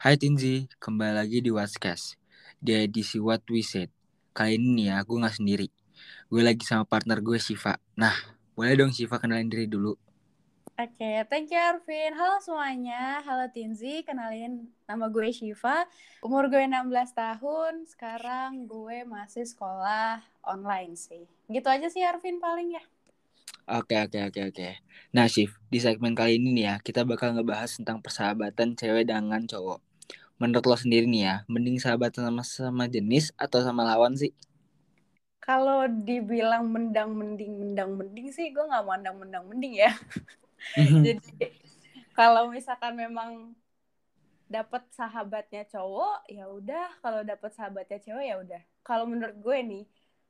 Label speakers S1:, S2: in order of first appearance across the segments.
S1: Hai Tinzi, kembali lagi di Watchcast Di edisi What We Said Kali ini nih ya, gue gak sendiri Gue lagi sama partner gue Shiva Nah, boleh dong Shiva kenalin diri dulu
S2: Oke, okay, thank you Arvin. Halo semuanya, halo Tinzi, kenalin nama gue Shiva. Umur gue 16 tahun, sekarang gue masih sekolah online sih. Gitu aja sih Arvin paling ya.
S1: Oke, oke, oke, oke. Nah, Shif, di segmen kali ini nih ya, kita bakal ngebahas tentang persahabatan cewek dengan cowok. Menurut lo sendiri nih ya, mending sahabatan sama sama jenis atau sama lawan sih?
S2: Kalau dibilang mendang mending mendang mending sih, gue nggak mandang mendang mending ya. jadi kalau misalkan memang dapat sahabatnya cowok ya udah kalau dapat sahabatnya cewek ya udah kalau menurut gue nih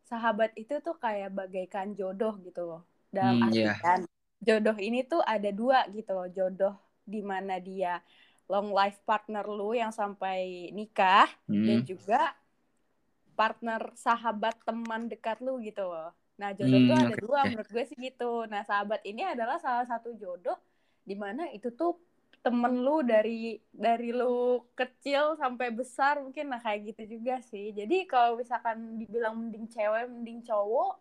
S2: sahabat itu tuh kayak bagaikan jodoh gitu loh dalam hmm, iya. artian yeah. jodoh ini tuh ada dua gitu loh jodoh di mana dia long life partner lu yang sampai nikah hmm. dan juga partner sahabat teman dekat lu gitu loh Nah, jodoh hmm, tuh ada okay. dua menurut gue sih gitu. Nah, sahabat ini adalah salah satu jodoh di mana itu tuh temen lu dari dari lu kecil sampai besar mungkin nah kayak gitu juga sih. Jadi kalau misalkan dibilang mending cewek, mending cowok,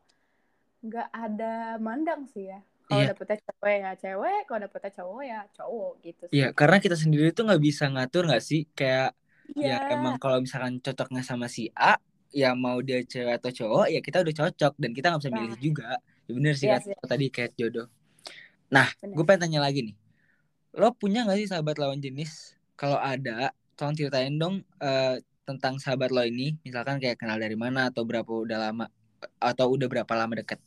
S2: nggak ada mandang sih ya. Kalau yeah. dapetnya cewek ya cewek, kalau dapetnya cowok ya cowok gitu
S1: sih. Iya, yeah, karena kita sendiri tuh nggak bisa ngatur nggak sih kayak yeah. ya emang kalau misalkan cocoknya sama si A, ya mau dia cewek atau cowok ya kita udah cocok dan kita nggak bisa milih nah. juga ya bener sih yes, kan yes. tadi kayak jodoh nah gue pengen tanya lagi nih lo punya nggak sih sahabat lawan jenis kalau ada tolong ceritain dong uh, tentang sahabat lo ini misalkan kayak kenal dari mana atau berapa udah lama atau udah berapa lama deket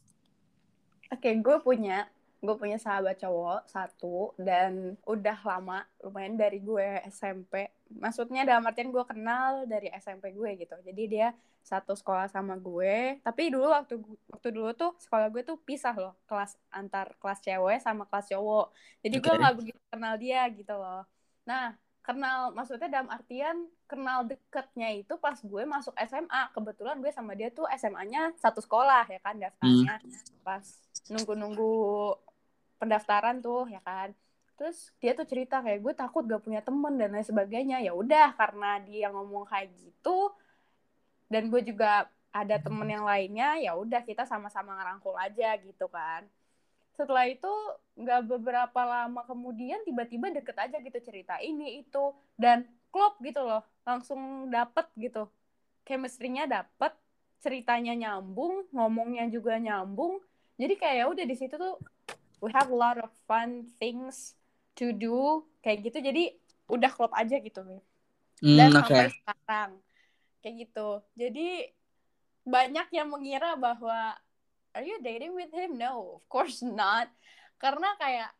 S2: oke okay, gue punya gue punya sahabat cowok satu dan udah lama lumayan dari gue SMP maksudnya dalam artian gue kenal dari SMP gue gitu. Jadi dia satu sekolah sama gue. Tapi dulu waktu waktu dulu tuh sekolah gue tuh pisah loh kelas antar kelas cewek sama kelas cowok. Jadi okay. gue nggak begitu kenal dia gitu loh. Nah kenal maksudnya dalam artian kenal deketnya itu pas gue masuk SMA kebetulan gue sama dia tuh SMA-nya satu sekolah ya kan daftarnya. Hmm. pas nunggu-nunggu pendaftaran tuh ya kan. Terus dia tuh cerita kayak gue takut gak punya temen dan lain sebagainya. Ya udah karena dia ngomong kayak gitu dan gue juga ada temen yang lainnya ya udah kita sama-sama ngerangkul aja gitu kan setelah itu nggak beberapa lama kemudian tiba-tiba deket aja gitu cerita ini itu dan klop gitu loh. Langsung dapet gitu. Chemistry-nya dapet ceritanya nyambung ngomongnya juga nyambung. Jadi kayak ya udah di situ tuh we have a lot of fun things to do kayak gitu. Jadi udah klop aja gitu. Mm, dan okay. sampai sekarang kayak gitu. Jadi banyak yang mengira bahwa are you dating with him? No of course not. Karena kayak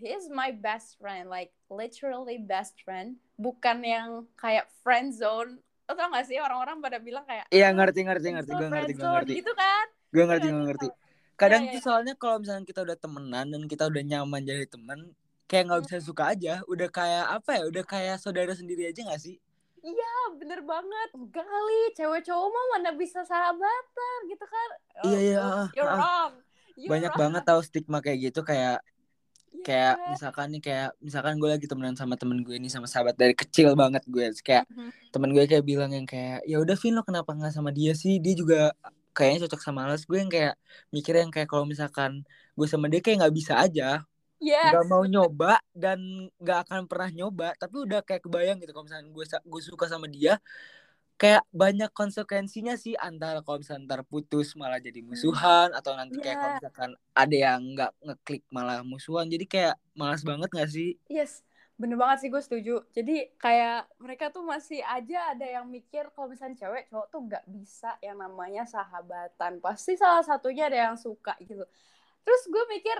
S2: he's my best friend like literally best friend. Bukan yang kayak friend zone. Lo tau gak sih orang-orang pada bilang kayak
S1: iya ngerti ngerti ngerti. gue ngerti gue ngerti.
S2: gitu kan?
S1: Gue ngerti gue ngerti. Kadang ya, ya. soalnya kalau misalnya kita udah temenan dan kita udah nyaman jadi temen kayak nggak bisa suka aja. Udah kayak apa ya udah kayak saudara sendiri aja gak sih
S2: Iya bener banget Enggak kali Cewek cowok mah mana bisa sahabatan gitu kan
S1: oh, Iya iya You're ah. wrong You're Banyak wrong. banget tau stigma kayak gitu Kayak yeah. Kayak misalkan nih kayak Misalkan gue lagi temenan sama temen gue ini Sama sahabat dari kecil banget gue Kayak mm -hmm. temen gue kayak bilang yang kayak ya udah Vin lo kenapa nggak sama dia sih Dia juga kayaknya cocok sama Ales gue yang kayak mikir yang kayak kalau misalkan gue sama dia kayak nggak bisa aja yes. Gak mau nyoba dan nggak akan pernah nyoba tapi udah kayak kebayang gitu kalau misalkan gue gue suka sama dia kayak banyak konsekuensinya sih antara kalau misalkan ntar putus malah jadi musuhan hmm. atau nanti yeah. kayak kalau misalkan ada yang nggak ngeklik malah musuhan jadi kayak malas banget gak sih
S2: yes bener banget sih gue setuju jadi kayak mereka tuh masih aja ada yang mikir kalau misalnya cewek cowok tuh nggak bisa yang namanya sahabatan pasti salah satunya ada yang suka gitu terus gue mikir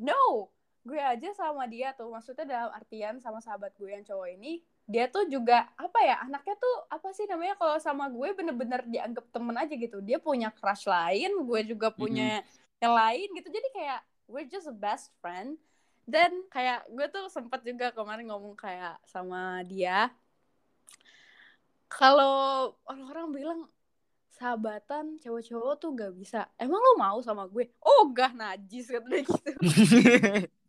S2: no gue aja sama dia tuh maksudnya dalam artian sama sahabat gue yang cowok ini dia tuh juga apa ya anaknya tuh apa sih namanya kalau sama gue bener-bener dianggap temen aja gitu. Dia punya crush lain gue juga punya mm -hmm. yang lain gitu. Jadi kayak we're just a best friend. Dan kayak gue tuh sempet juga kemarin ngomong kayak sama dia kalau orang-orang bilang sahabatan cowok-cowok tuh gak bisa. Emang lo mau sama gue? Oh gak najis katanya gitu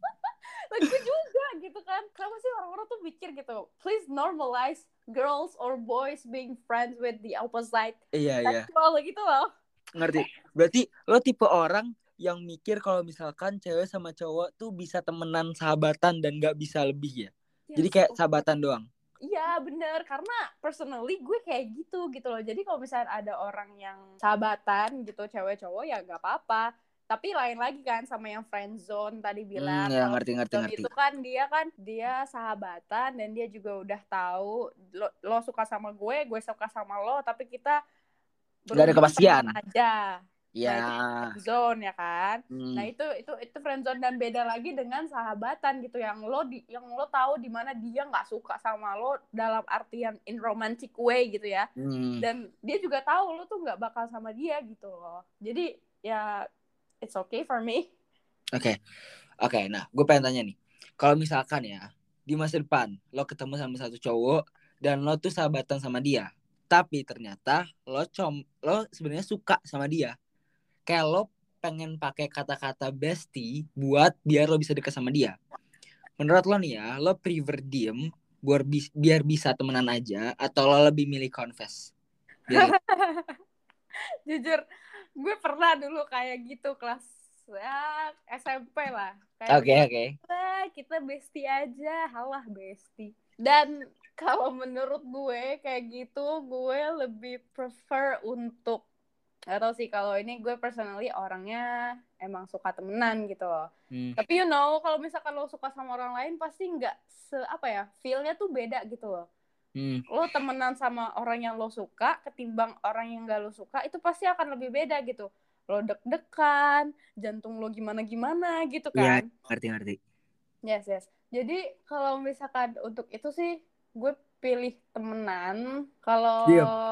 S2: lagi gue juga gitu kan. Kenapa sih orang-orang tuh mikir gitu? Please normalize girls or boys being friends with the opposite.
S1: Iya iya.
S2: Gitu loh.
S1: Ngerti. Berarti lo tipe orang yang mikir kalau misalkan cewek sama cowok tuh bisa temenan sahabatan dan gak bisa lebih ya? Yes, jadi kayak sahabatan doang?
S2: Iya bener. Karena personally gue kayak gitu gitu loh. Jadi kalau misalnya ada orang yang sahabatan gitu cewek cowok ya gak apa-apa tapi lain lagi kan sama yang friend zone tadi bilang
S1: hmm, ya, ngerti ngerti ngerti.
S2: itu kan dia kan dia sahabatan dan dia juga udah tahu lo, lo suka sama gue gue suka sama lo tapi kita
S1: gak ada kepastian.
S2: aja.
S1: Ya.
S2: nah, zone ya kan? Hmm. nah itu itu itu friend zone dan beda lagi dengan sahabatan gitu yang lo di yang lo tahu di mana dia nggak suka sama lo dalam artian in romantic way gitu ya. Hmm. dan dia juga tahu lo tuh nggak bakal sama dia gitu loh. Jadi ya it's okay for me.
S1: Oke, okay. oke. Okay, nah, gue pengen tanya nih, kalau misalkan ya di masa depan lo ketemu sama satu cowok dan lo tuh sahabatan sama dia, tapi ternyata lo com lo sebenarnya suka sama dia, kayak lo pengen pakai kata-kata bestie buat biar lo bisa dekat sama dia. Menurut lo nih ya, lo prefer diem biar, biar bisa temenan aja atau lo lebih milih confess?
S2: Jujur, gue pernah dulu kayak gitu kelas ya SMP lah.
S1: Oke oke. Okay,
S2: okay. Kita bestie aja, halah bestie. Dan kalau menurut gue kayak gitu, gue lebih prefer untuk atau sih kalau ini gue personally orangnya emang suka temenan gitu loh. Hmm. Tapi you know kalau misalkan lo suka sama orang lain pasti nggak se apa ya feelnya tuh beda gitu loh. Hmm. Lo temenan sama orang yang lo suka ketimbang orang yang gak lo suka itu pasti akan lebih beda gitu. Lo deg-degan, jantung lo gimana-gimana gitu iya,
S1: kan. Iya, ngerti-ngerti.
S2: Yes, yes. Jadi kalau misalkan untuk itu sih gue pilih temenan. Kalau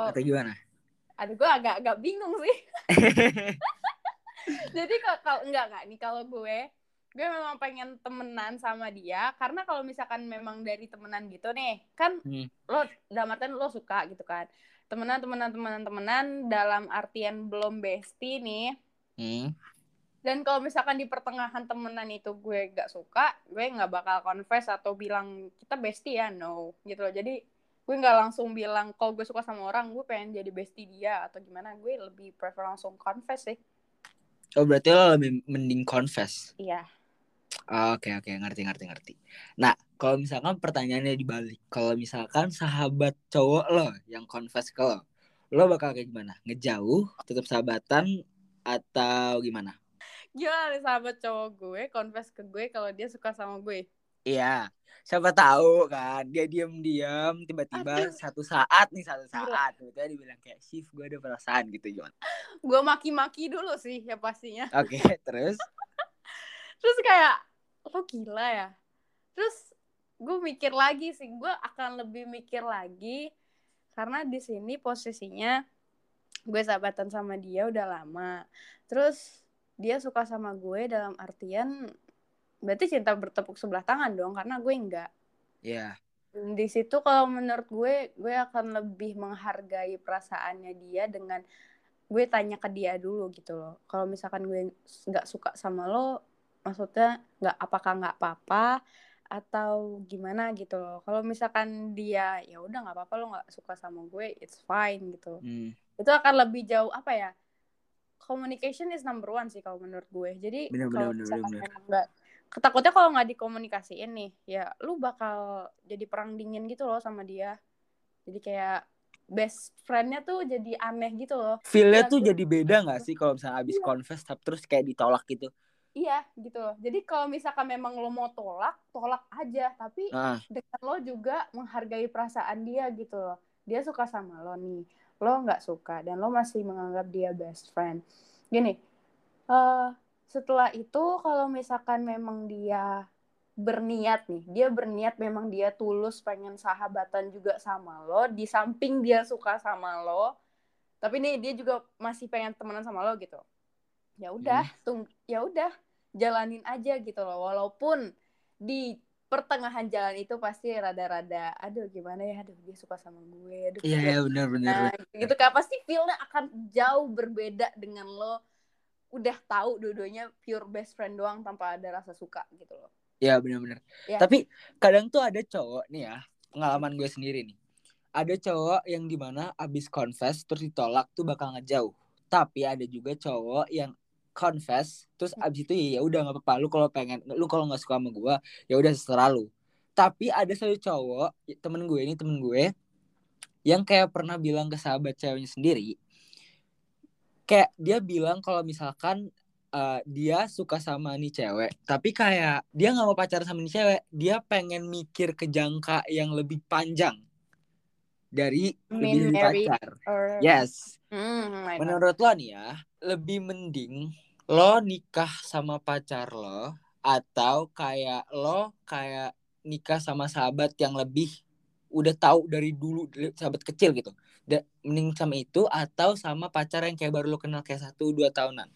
S1: atau gimana?
S2: Aduh, gue agak-agak bingung sih. Jadi kalau enggak enggak nih kalau gue gue memang pengen temenan sama dia karena kalau misalkan memang dari temenan gitu nih kan hmm. lo dalam artian lo suka gitu kan. Temenan temenan temenan temenan dalam artian belum bestie nih. Hmm. dan kalau misalkan di pertengahan temenan itu gue gak suka gue nggak bakal confess atau bilang kita bestie ya no gitu loh. Jadi gue nggak langsung bilang kalau gue suka sama orang gue pengen jadi bestie dia atau gimana gue lebih prefer langsung confess sih.
S1: Oh berarti lo lebih mending confess?
S2: Iya
S1: Oke oke ngerti ngerti ngerti. Nah kalau misalkan pertanyaannya dibalik, kalau misalkan sahabat cowok lo yang confess ke lo, lo bakal kayak gimana? Ngejauh, tetap sahabatan atau gimana?
S2: Gila nih sahabat cowok gue confess ke gue kalau dia suka sama gue.
S1: Iya, siapa tahu kan dia diam-diam tiba-tiba satu saat nih satu saat tiba-tiba dibilang kayak shift gue ada perasaan gitu gimana?
S2: gue maki-maki dulu sih ya pastinya.
S1: Oke, okay, terus?
S2: terus kayak lo gila ya terus gue mikir lagi sih gue akan lebih mikir lagi karena di sini posisinya gue sahabatan sama dia udah lama terus dia suka sama gue dalam artian berarti cinta bertepuk sebelah tangan dong karena gue enggak
S1: Iya.
S2: Yeah. Di situ kalau menurut gue, gue akan lebih menghargai perasaannya dia dengan gue tanya ke dia dulu gitu loh. Kalau misalkan gue nggak suka sama lo, maksudnya nggak apakah nggak apa-apa atau gimana gitu loh. Kalau misalkan dia ya udah nggak apa-apa lo nggak suka sama gue it's fine gitu. Hmm. itu akan lebih jauh apa ya communication is number one sih kalau menurut gue. Jadi kalau misalkan ketakutnya kalau nggak dikomunikasiin nih ya lu bakal jadi perang dingin gitu loh sama dia. Jadi kayak best friendnya tuh jadi aneh gitu loh.
S1: Feelnya tuh jadi beda nggak sih kalau misalnya abis iya. confess terus kayak ditolak gitu
S2: Iya gitu loh. Jadi kalau misalkan memang lo mau tolak, tolak aja. Tapi ah. dengan lo juga menghargai perasaan dia gitu loh. Dia suka sama lo nih, lo nggak suka dan lo masih menganggap dia best friend. Gini, uh, setelah itu kalau misalkan memang dia berniat nih, dia berniat memang dia tulus pengen sahabatan juga sama lo, di samping dia suka sama lo, tapi nih dia juga masih pengen temenan sama lo gitu ya udah hmm. tung ya udah jalanin aja gitu loh. Walaupun di pertengahan jalan itu pasti rada-rada aduh gimana ya? Aduh dia suka sama gue aduh
S1: iya yeah, benar benar
S2: nah, gitu kan. Pasti feelnya akan jauh berbeda dengan lo udah tahu dua-duanya pure best friend doang tanpa ada rasa suka gitu loh.
S1: Ya benar-benar ya. tapi kadang tuh ada cowok nih ya pengalaman gue sendiri nih. Ada cowok yang di mana abis confess terus ditolak tuh bakal ngejauh. Tapi ada juga cowok yang confess terus abis itu ya udah nggak apa-apa. Lu kalau pengen lu kalau nggak suka sama gue ya udah seserah lu. Tapi ada satu cowok temen gue ini temen gue yang kayak pernah bilang ke sahabat ceweknya sendiri kayak dia bilang kalau misalkan uh, dia suka sama nih cewek tapi kayak dia nggak mau pacaran sama nih cewek. Dia pengen mikir ke jangka yang lebih panjang dari lebih dari pacar or... yes. Mm, menurut lo nih ya lebih mending lo nikah sama pacar lo atau kayak lo kayak nikah sama sahabat yang lebih udah tahu dari dulu sahabat kecil gitu. Da, mending sama itu atau sama pacar yang kayak baru lo kenal kayak satu dua tahunan?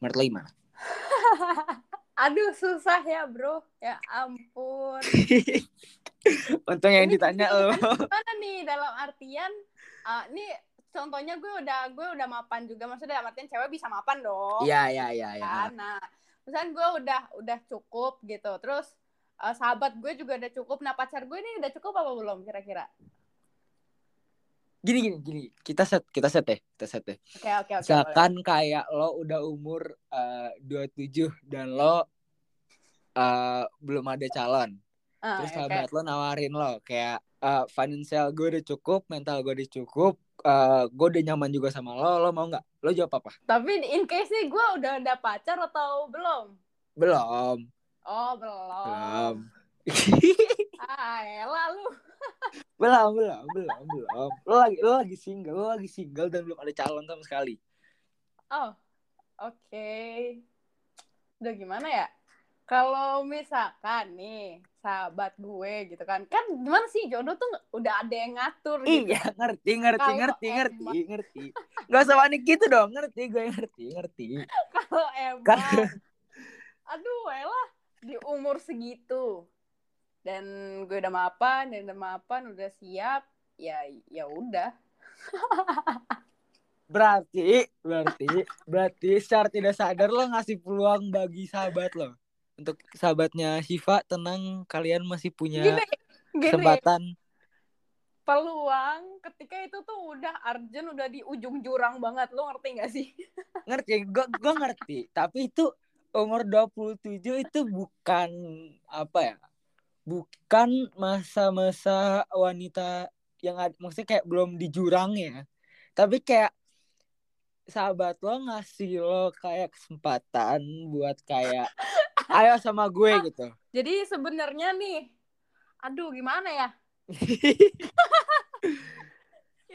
S1: Menurut lo gimana?
S2: Aduh susah ya bro. Ya ampun.
S1: Untung yang ditanya lo
S2: Gimana nih dalam artian uh, Nih contohnya gue udah gue udah mapan juga. Maksudnya dalam artian cewek bisa mapan dong.
S1: Iya iya iya ya.
S2: nah misalnya gue udah udah cukup gitu. Terus uh, sahabat gue juga udah cukup. Nah pacar gue ini udah cukup apa belum kira-kira
S1: gini gini gini. Kita set kita set deh kita set deh.
S2: Oke okay, oke okay,
S1: oke misalkan boleh. kayak lo udah umur eh, dua uh, tujuh dan lo uh, belum ada calon. Uh, terus sahabat okay. lo nawarin lo kayak uh, financial gue udah cukup mental gue udah cukup uh, gue udah nyaman juga sama lo lo mau nggak? Lo jawab apa?
S2: Tapi in case nih gue udah ada pacar atau belum?
S1: Belum.
S2: Oh belum. Belum. Ah elah lu
S1: belum belum belum belum. Lo lagi lo lagi single lo lagi single dan belum ada calon sama sekali.
S2: Oh oke. Okay. udah gimana ya? Kalau misalkan nih sahabat gue gitu kan. Kan gimana sih jodoh tuh udah ada yang ngatur
S1: gitu. iya ngerti ngerti kalo ngerti emang... ngerti. Ngerti gak usah panik gitu dong ngerti gue ngerti ngerti.
S2: Kalau emang aduh elah di umur segitu dan gue udah mapan dan udah mapan udah siap ya ya udah.
S1: Berarti berarti berarti secara tidak sadar lo ngasih peluang bagi sahabat lo? Untuk sahabatnya Siva tenang kalian masih punya gini, gini. kesempatan.
S2: Peluang ketika itu tuh udah Arjen udah di ujung jurang banget. Lo ngerti gak sih?
S1: Ngerti gue gue ngerti. Tapi itu umur 27 itu bukan apa ya bukan masa-masa wanita yang ada maksudnya kayak belum di jurang ya. Tapi kayak sahabat lo ngasih lo kayak kesempatan buat kayak ayo sama gue gitu.
S2: jadi sebenarnya nih aduh gimana ya?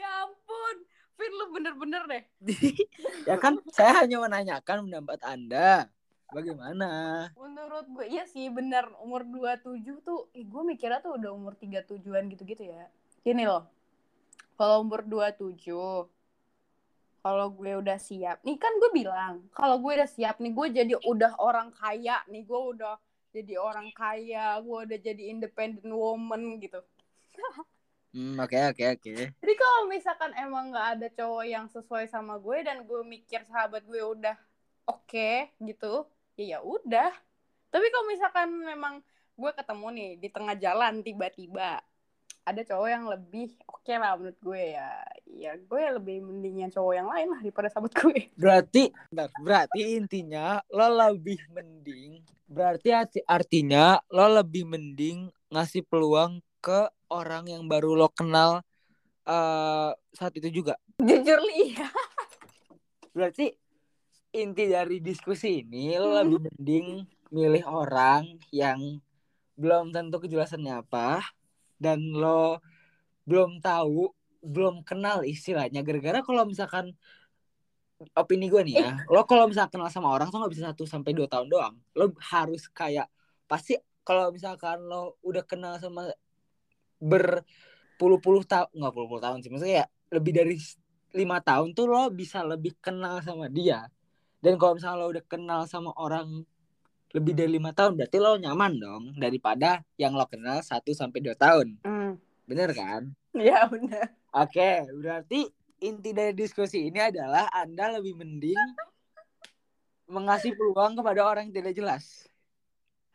S2: Ya ampun Fir lu bener-bener deh.
S1: Ya kan saya hanya menanyakan pendapat anda Bagaimana?
S2: Menurut gue iya sih bener umur 27 tuh eh, gue mikirnya tuh udah umur 37-an gitu-gitu ya. Gini loh. Kalau umur 27 kalau gue udah siap. Nih kan gue bilang, kalau gue udah siap nih gue jadi udah orang kaya nih, gue udah jadi orang kaya, gue udah jadi independent woman gitu.
S1: Hmm, oke oke oke.
S2: Jadi kalau misalkan emang nggak ada cowok yang sesuai sama gue dan gue mikir sahabat gue udah oke okay, gitu, ya ya udah. Tapi kalau misalkan memang gue ketemu nih di tengah jalan tiba-tiba ada cowok yang lebih oke okay lah menurut gue ya. Ya gue lebih mendingnya cowok yang lain lah daripada sahabat gue.
S1: Berarti berarti intinya lo lebih mending berarti artinya lo lebih mending ngasih peluang ke orang yang baru lo kenal uh, saat itu juga?
S2: Jujur iya.
S1: Berarti inti dari diskusi ini lo lebih mending milih orang yang belum tentu kejelasannya apa dan lo belum tahu belum kenal istilahnya. Gara-gara kalau misalkan opini gue nih ya lo kalau misalkan kenal sama orang tuh nggak bisa satu sampai dua tahun doang. Lo harus kayak pasti kalau misalkan lo udah kenal sama berpuluh-puluh tahun nggak puluh-puluh tahun sih maksudnya ya lebih dari lima tahun tuh lo bisa lebih kenal sama dia dan kalau misalnya lo udah kenal sama orang lebih dari lima tahun berarti lo nyaman dong daripada yang lo kenal satu sampai dua tahun. Mm. bener kan?
S2: Iya bener.
S1: Oke berarti inti dari diskusi ini adalah anda lebih mending mengasih peluang kepada orang yang tidak jelas.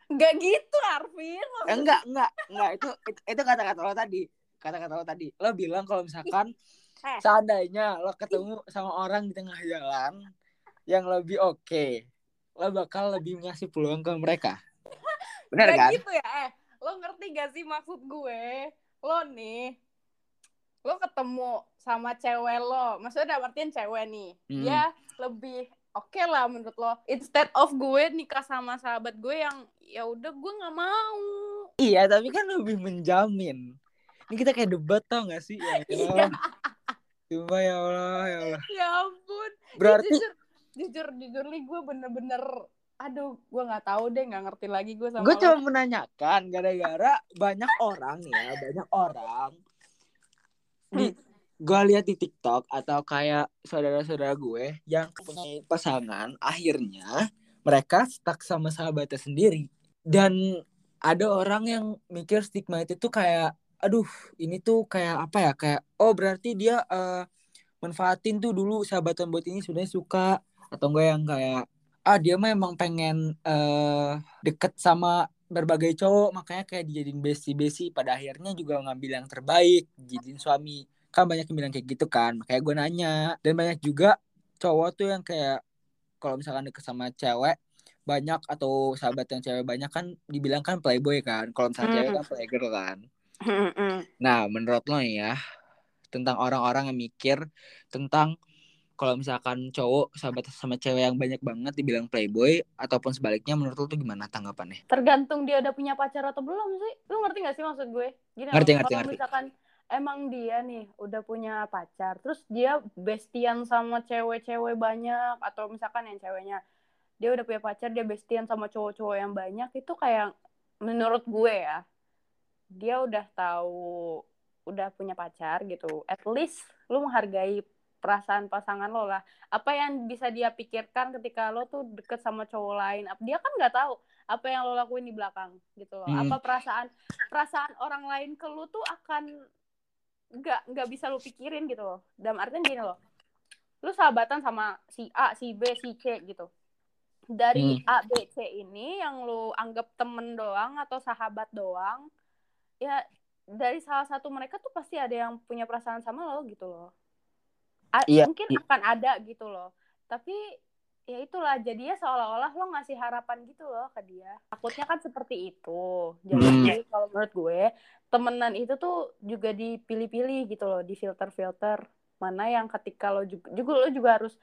S2: Enggak gitu Arvin.
S1: Eh, enggak enggak enggak itu itu kata-kata lo tadi. Kata-kata lo tadi. Lo bilang kalau misalkan eh. seandainya lo ketemu sama orang di tengah jalan yang lebih oke. Okay, lo bakal lebih ngasih peluang ke mereka. Benar kan?
S2: gitu ya? Eh lo ngerti gak sih maksud gue? Lo nih lo ketemu sama cewek lo. Maksudnya udah artian cewek nih. Hmm. dia lebih oke okay lah menurut lo. Instead of gue nikah sama sahabat gue yang ya udah gue nggak mau.
S1: Iya tapi kan lebih menjamin. Ini kita kayak debat tau gak sih? Ya,
S2: iya.
S1: Cuma ya Allah ya Allah.
S2: Ya ampun.
S1: Berarti
S2: jujur jujur jujur nih gue bener-bener aduh gue nggak tahu deh nggak ngerti lagi gue sama
S1: gue cuma menanyakan gara-gara banyak orang ya banyak orang di hmm. gue lihat di TikTok atau kayak saudara-saudara gue yang punya pasangan akhirnya mereka stuck sama sahabatnya sendiri. Dan ada orang yang mikir stigma itu tuh kayak aduh ini tuh kayak apa ya kayak oh berarti dia uh, manfaatin tuh dulu sahabatan buat ini sebenarnya suka atau enggak yang kayak ah dia mah emang pengen uh, deket sama berbagai cowok makanya kayak dijadiin besi-besi pada akhirnya juga ngambil yang terbaik jadiin suami. Kan banyak yang bilang kayak gitu kan makanya gue nanya. Dan banyak juga cowok tuh yang kayak kalau misalkan deket sama cewek banyak atau sahabat yang cewek banyak kan dibilang kan playboy kan kalau misalnya mm. cewek kan playgirl kan. Mm nah menurut lo ya tentang orang-orang yang mikir tentang kalau misalkan cowok sahabat sama cewek yang banyak banget dibilang playboy ataupun sebaliknya menurut lo tuh gimana tanggapannya?
S2: Tergantung dia udah punya pacar atau belum sih. Lu ngerti gak sih maksud gue?
S1: Gini ngerti, ngerti,
S2: kalau
S1: ngerti.
S2: misalkan emang dia nih udah punya pacar terus dia bestian sama cewek-cewek banyak atau misalkan yang ceweknya dia udah punya pacar dia bestian sama cowok-cowok yang banyak itu kayak menurut gue ya dia udah tahu udah punya pacar gitu at least lu menghargai perasaan pasangan lo lah. Apa yang bisa dia pikirkan ketika lo tuh deket sama cowok lain? Dia kan nggak tahu apa yang lo lakuin di belakang gitu loh. Hmm. apa perasaan perasaan orang lain ke lu tuh akan nggak nggak bisa lu pikirin gitu loh. Dalam artian gini loh lu sahabatan sama si A si B si C gitu. Dari hmm. A B C ini yang lu anggap temen doang atau sahabat doang ya dari salah satu mereka tuh pasti ada yang punya perasaan sama lo gitu loh A yeah. mungkin yeah. akan ada gitu loh tapi ya itulah jadinya seolah-olah lo ngasih harapan gitu loh ke dia takutnya kan seperti itu jadi hmm. kalau menurut gue temenan itu tuh juga dipilih-pilih gitu loh di filter-filter mana yang ketika lo juga, juga lo juga harus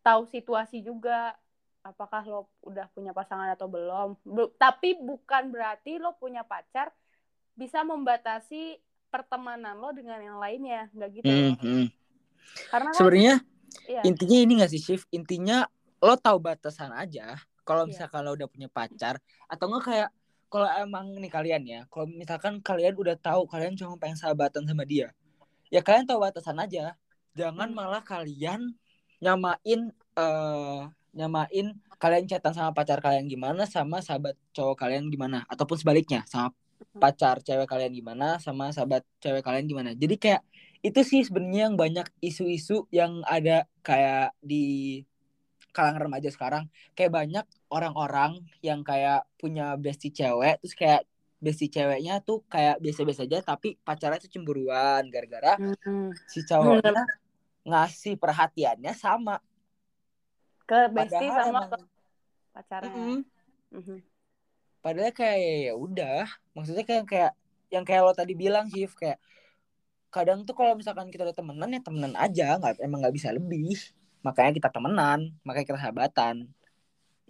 S2: tahu situasi juga apakah lo udah punya pasangan atau belum Be tapi bukan berarti lo punya pacar bisa membatasi pertemanan lo dengan yang lainnya nggak gitu mm -hmm.
S1: Karena kan, sebenarnya iya. intinya ini nggak sih shift intinya lo tahu batasan aja kalau iya. misalkan yeah. lo udah punya pacar atau enggak kayak kalau emang nih kalian ya kalau misalkan kalian udah tahu kalian cuma pengen sahabatan sama dia ya kalian tahu batasan aja jangan hmm. malah kalian nyamain uh, nyamain kalian chatan sama pacar kalian gimana sama sahabat cowok kalian gimana ataupun sebaliknya sama hmm. pacar cewek kalian gimana sama sahabat cewek kalian gimana jadi kayak itu sih sebenarnya yang banyak isu-isu yang ada kayak di kalangan remaja sekarang kayak banyak orang-orang yang kayak punya bestie cewek terus kayak bestie ceweknya tuh kayak biasa-biasa aja tapi pacarnya tuh cemburuan gara-gara hmm. si cowoknya ngasih perhatiannya sama
S2: ke bestie Padahal sama emang, pacarnya. Mm -hmm.
S1: Padahal kayak ya udah, maksudnya kayak kayak yang kayak lo tadi bilang sih kayak kadang tuh kalau misalkan kita udah temenan ya temenan aja. Nggak emang nggak bisa lebih. Makanya kita temenan makanya kita sahabatan.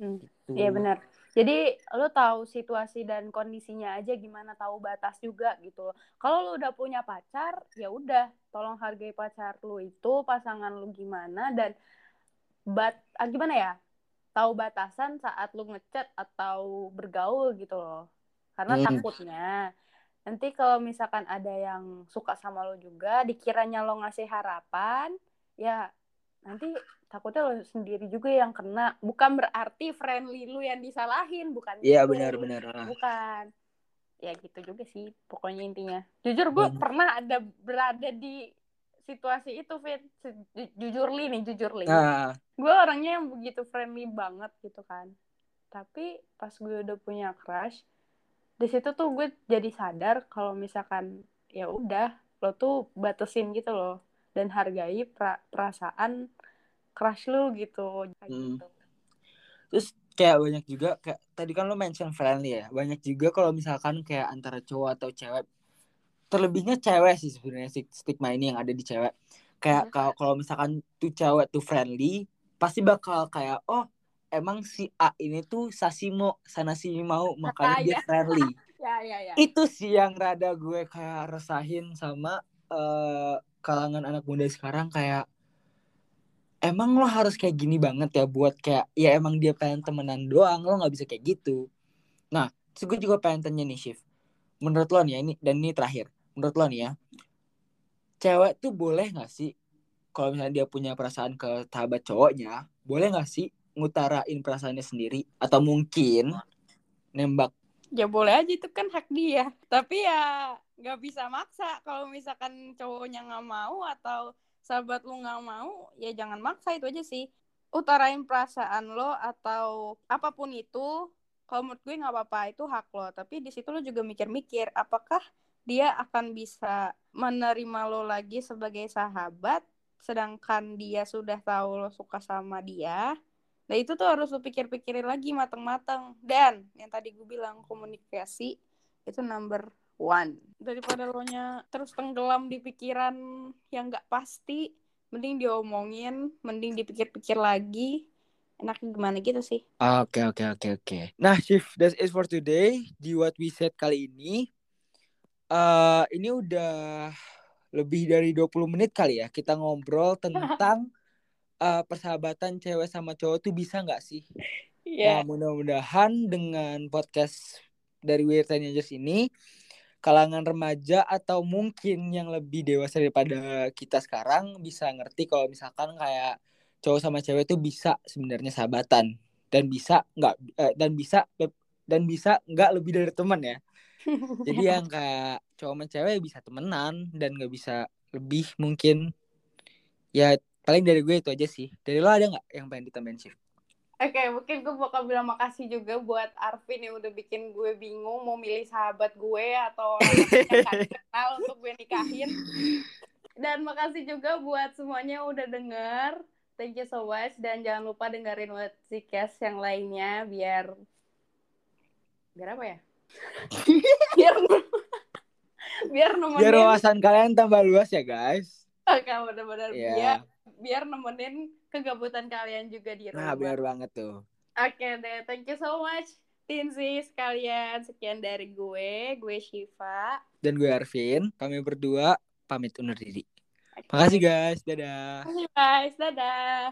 S2: Hmm. gitu. iya benar. Jadi lo tahu situasi dan kondisinya aja gimana tahu batas juga gitu kalau lo udah punya pacar ya udah tolong hargai pacar lo itu pasangan lo gimana dan bat ah, gimana ya? Tahu batasan saat lo ngechat atau bergaul gitu loh. Karena hmm. takutnya nanti kalau misalkan ada yang suka sama lo juga dikiranya lo ngasih harapan ya nanti takutnya lo sendiri juga yang kena. Bukan berarti friendly lu yang disalahin bukan
S1: iya gitu. benar benar.
S2: Bukan. Ya gitu juga sih pokoknya intinya. Jujur gue hmm. pernah ada berada di situasi itu Fit jujur li nih jujur li. Nah. gue orangnya yang begitu friendly banget gitu kan. Tapi pas gue udah punya crush di situ tuh gue jadi sadar kalau misalkan ya udah lo tuh batasin gitu loh dan hargai pra perasaan crush lu gitu. Hmm.
S1: gitu. Terus kayak banyak juga kayak tadi kan lo mention friendly ya. Banyak juga kalau misalkan kayak antara cowok atau cewek terlebihnya cewek sih sebenarnya stigma ini yang ada di cewek. Kayak kalau kalau misalkan tuh cewek tuh friendly, pasti bakal kayak oh emang si A ini tuh Sasimo sana sini mau makanya dia friendly.
S2: ya, ya, ya.
S1: Itu sih yang rada gue kayak resahin sama uh, kalangan anak muda sekarang kayak emang lo harus kayak gini banget ya buat kayak ya emang dia pengen temenan doang lo nggak bisa kayak gitu. Nah, gue juga pengen tanya nih Shift. Menurut lo nih ya ini dan ini terakhir. Menurut lo nih ya, cewek tuh boleh nggak sih kalau misalnya dia punya perasaan ke sahabat cowoknya, boleh nggak sih ngutarain perasaannya sendiri atau mungkin nembak.
S2: Ya boleh aja itu kan hak dia. Tapi ya nggak bisa maksa. Kalau misalkan cowoknya nggak mau atau sahabat lu nggak mau ya jangan maksa itu aja sih. Utarain perasaan lo atau apa pun itu kalau menurut gue nggak apa-apa itu hak lo. Tapi di situ lo juga mikir-mikir apakah dia akan bisa menerima lo lagi sebagai sahabat sedangkan dia sudah tahu lo suka sama dia Nah itu tuh harus lu pikir-pikirin lagi matang-matang. Dan yang tadi gue bilang komunikasi itu number one. Daripada lo nya terus tenggelam di pikiran yang gak pasti, mending diomongin, mending dipikir-pikir lagi. Enaknya gimana gitu sih.
S1: Oke, okay, oke, okay, oke, okay, oke. Okay. Nah, Shift, that's it for today. Di What We Said kali ini. Uh, ini udah lebih dari 20 menit kali ya. Kita ngobrol tentang uh, persahabatan cewek sama cowok tuh bisa nggak sih?
S2: Yeah.
S1: Nah, mudah-mudahan dengan podcast dari Weird Teenagers ini kalangan remaja atau mungkin yang lebih dewasa daripada kita sekarang bisa ngerti kalau misalkan kayak cowok sama cewek itu bisa sebenarnya sahabatan dan bisa nggak eh, dan bisa dan bisa nggak lebih dari teman ya. Jadi yang kayak cowok sama cewek bisa temenan dan nggak bisa lebih mungkin ya paling dari gue itu aja sih dari lo ada nggak yang pengen ditambahin sih
S2: Oke, okay, mungkin gue bakal bilang makasih juga buat Arvin yang udah bikin gue bingung mau milih sahabat gue atau orang yang kenal untuk gue nikahin. Dan makasih juga buat semuanya yang udah denger. Thank you so much. Dan jangan lupa dengerin What's yang lainnya biar... Biar apa ya? biar biar nemenin...
S1: Biar wawasan kalian tambah luas ya guys.
S2: Oke, benar-benar yeah. biar biar nemenin kegabutan kalian juga di
S1: rumah. Nah, benar banget tuh.
S2: Oke okay, deh, thank you so much. Tinsi sekalian, sekian dari gue, gue Shiva.
S1: Dan gue Arvin, kami berdua pamit undur diri. Okay. Makasih guys, dadah.
S2: Makasih guys, dadah.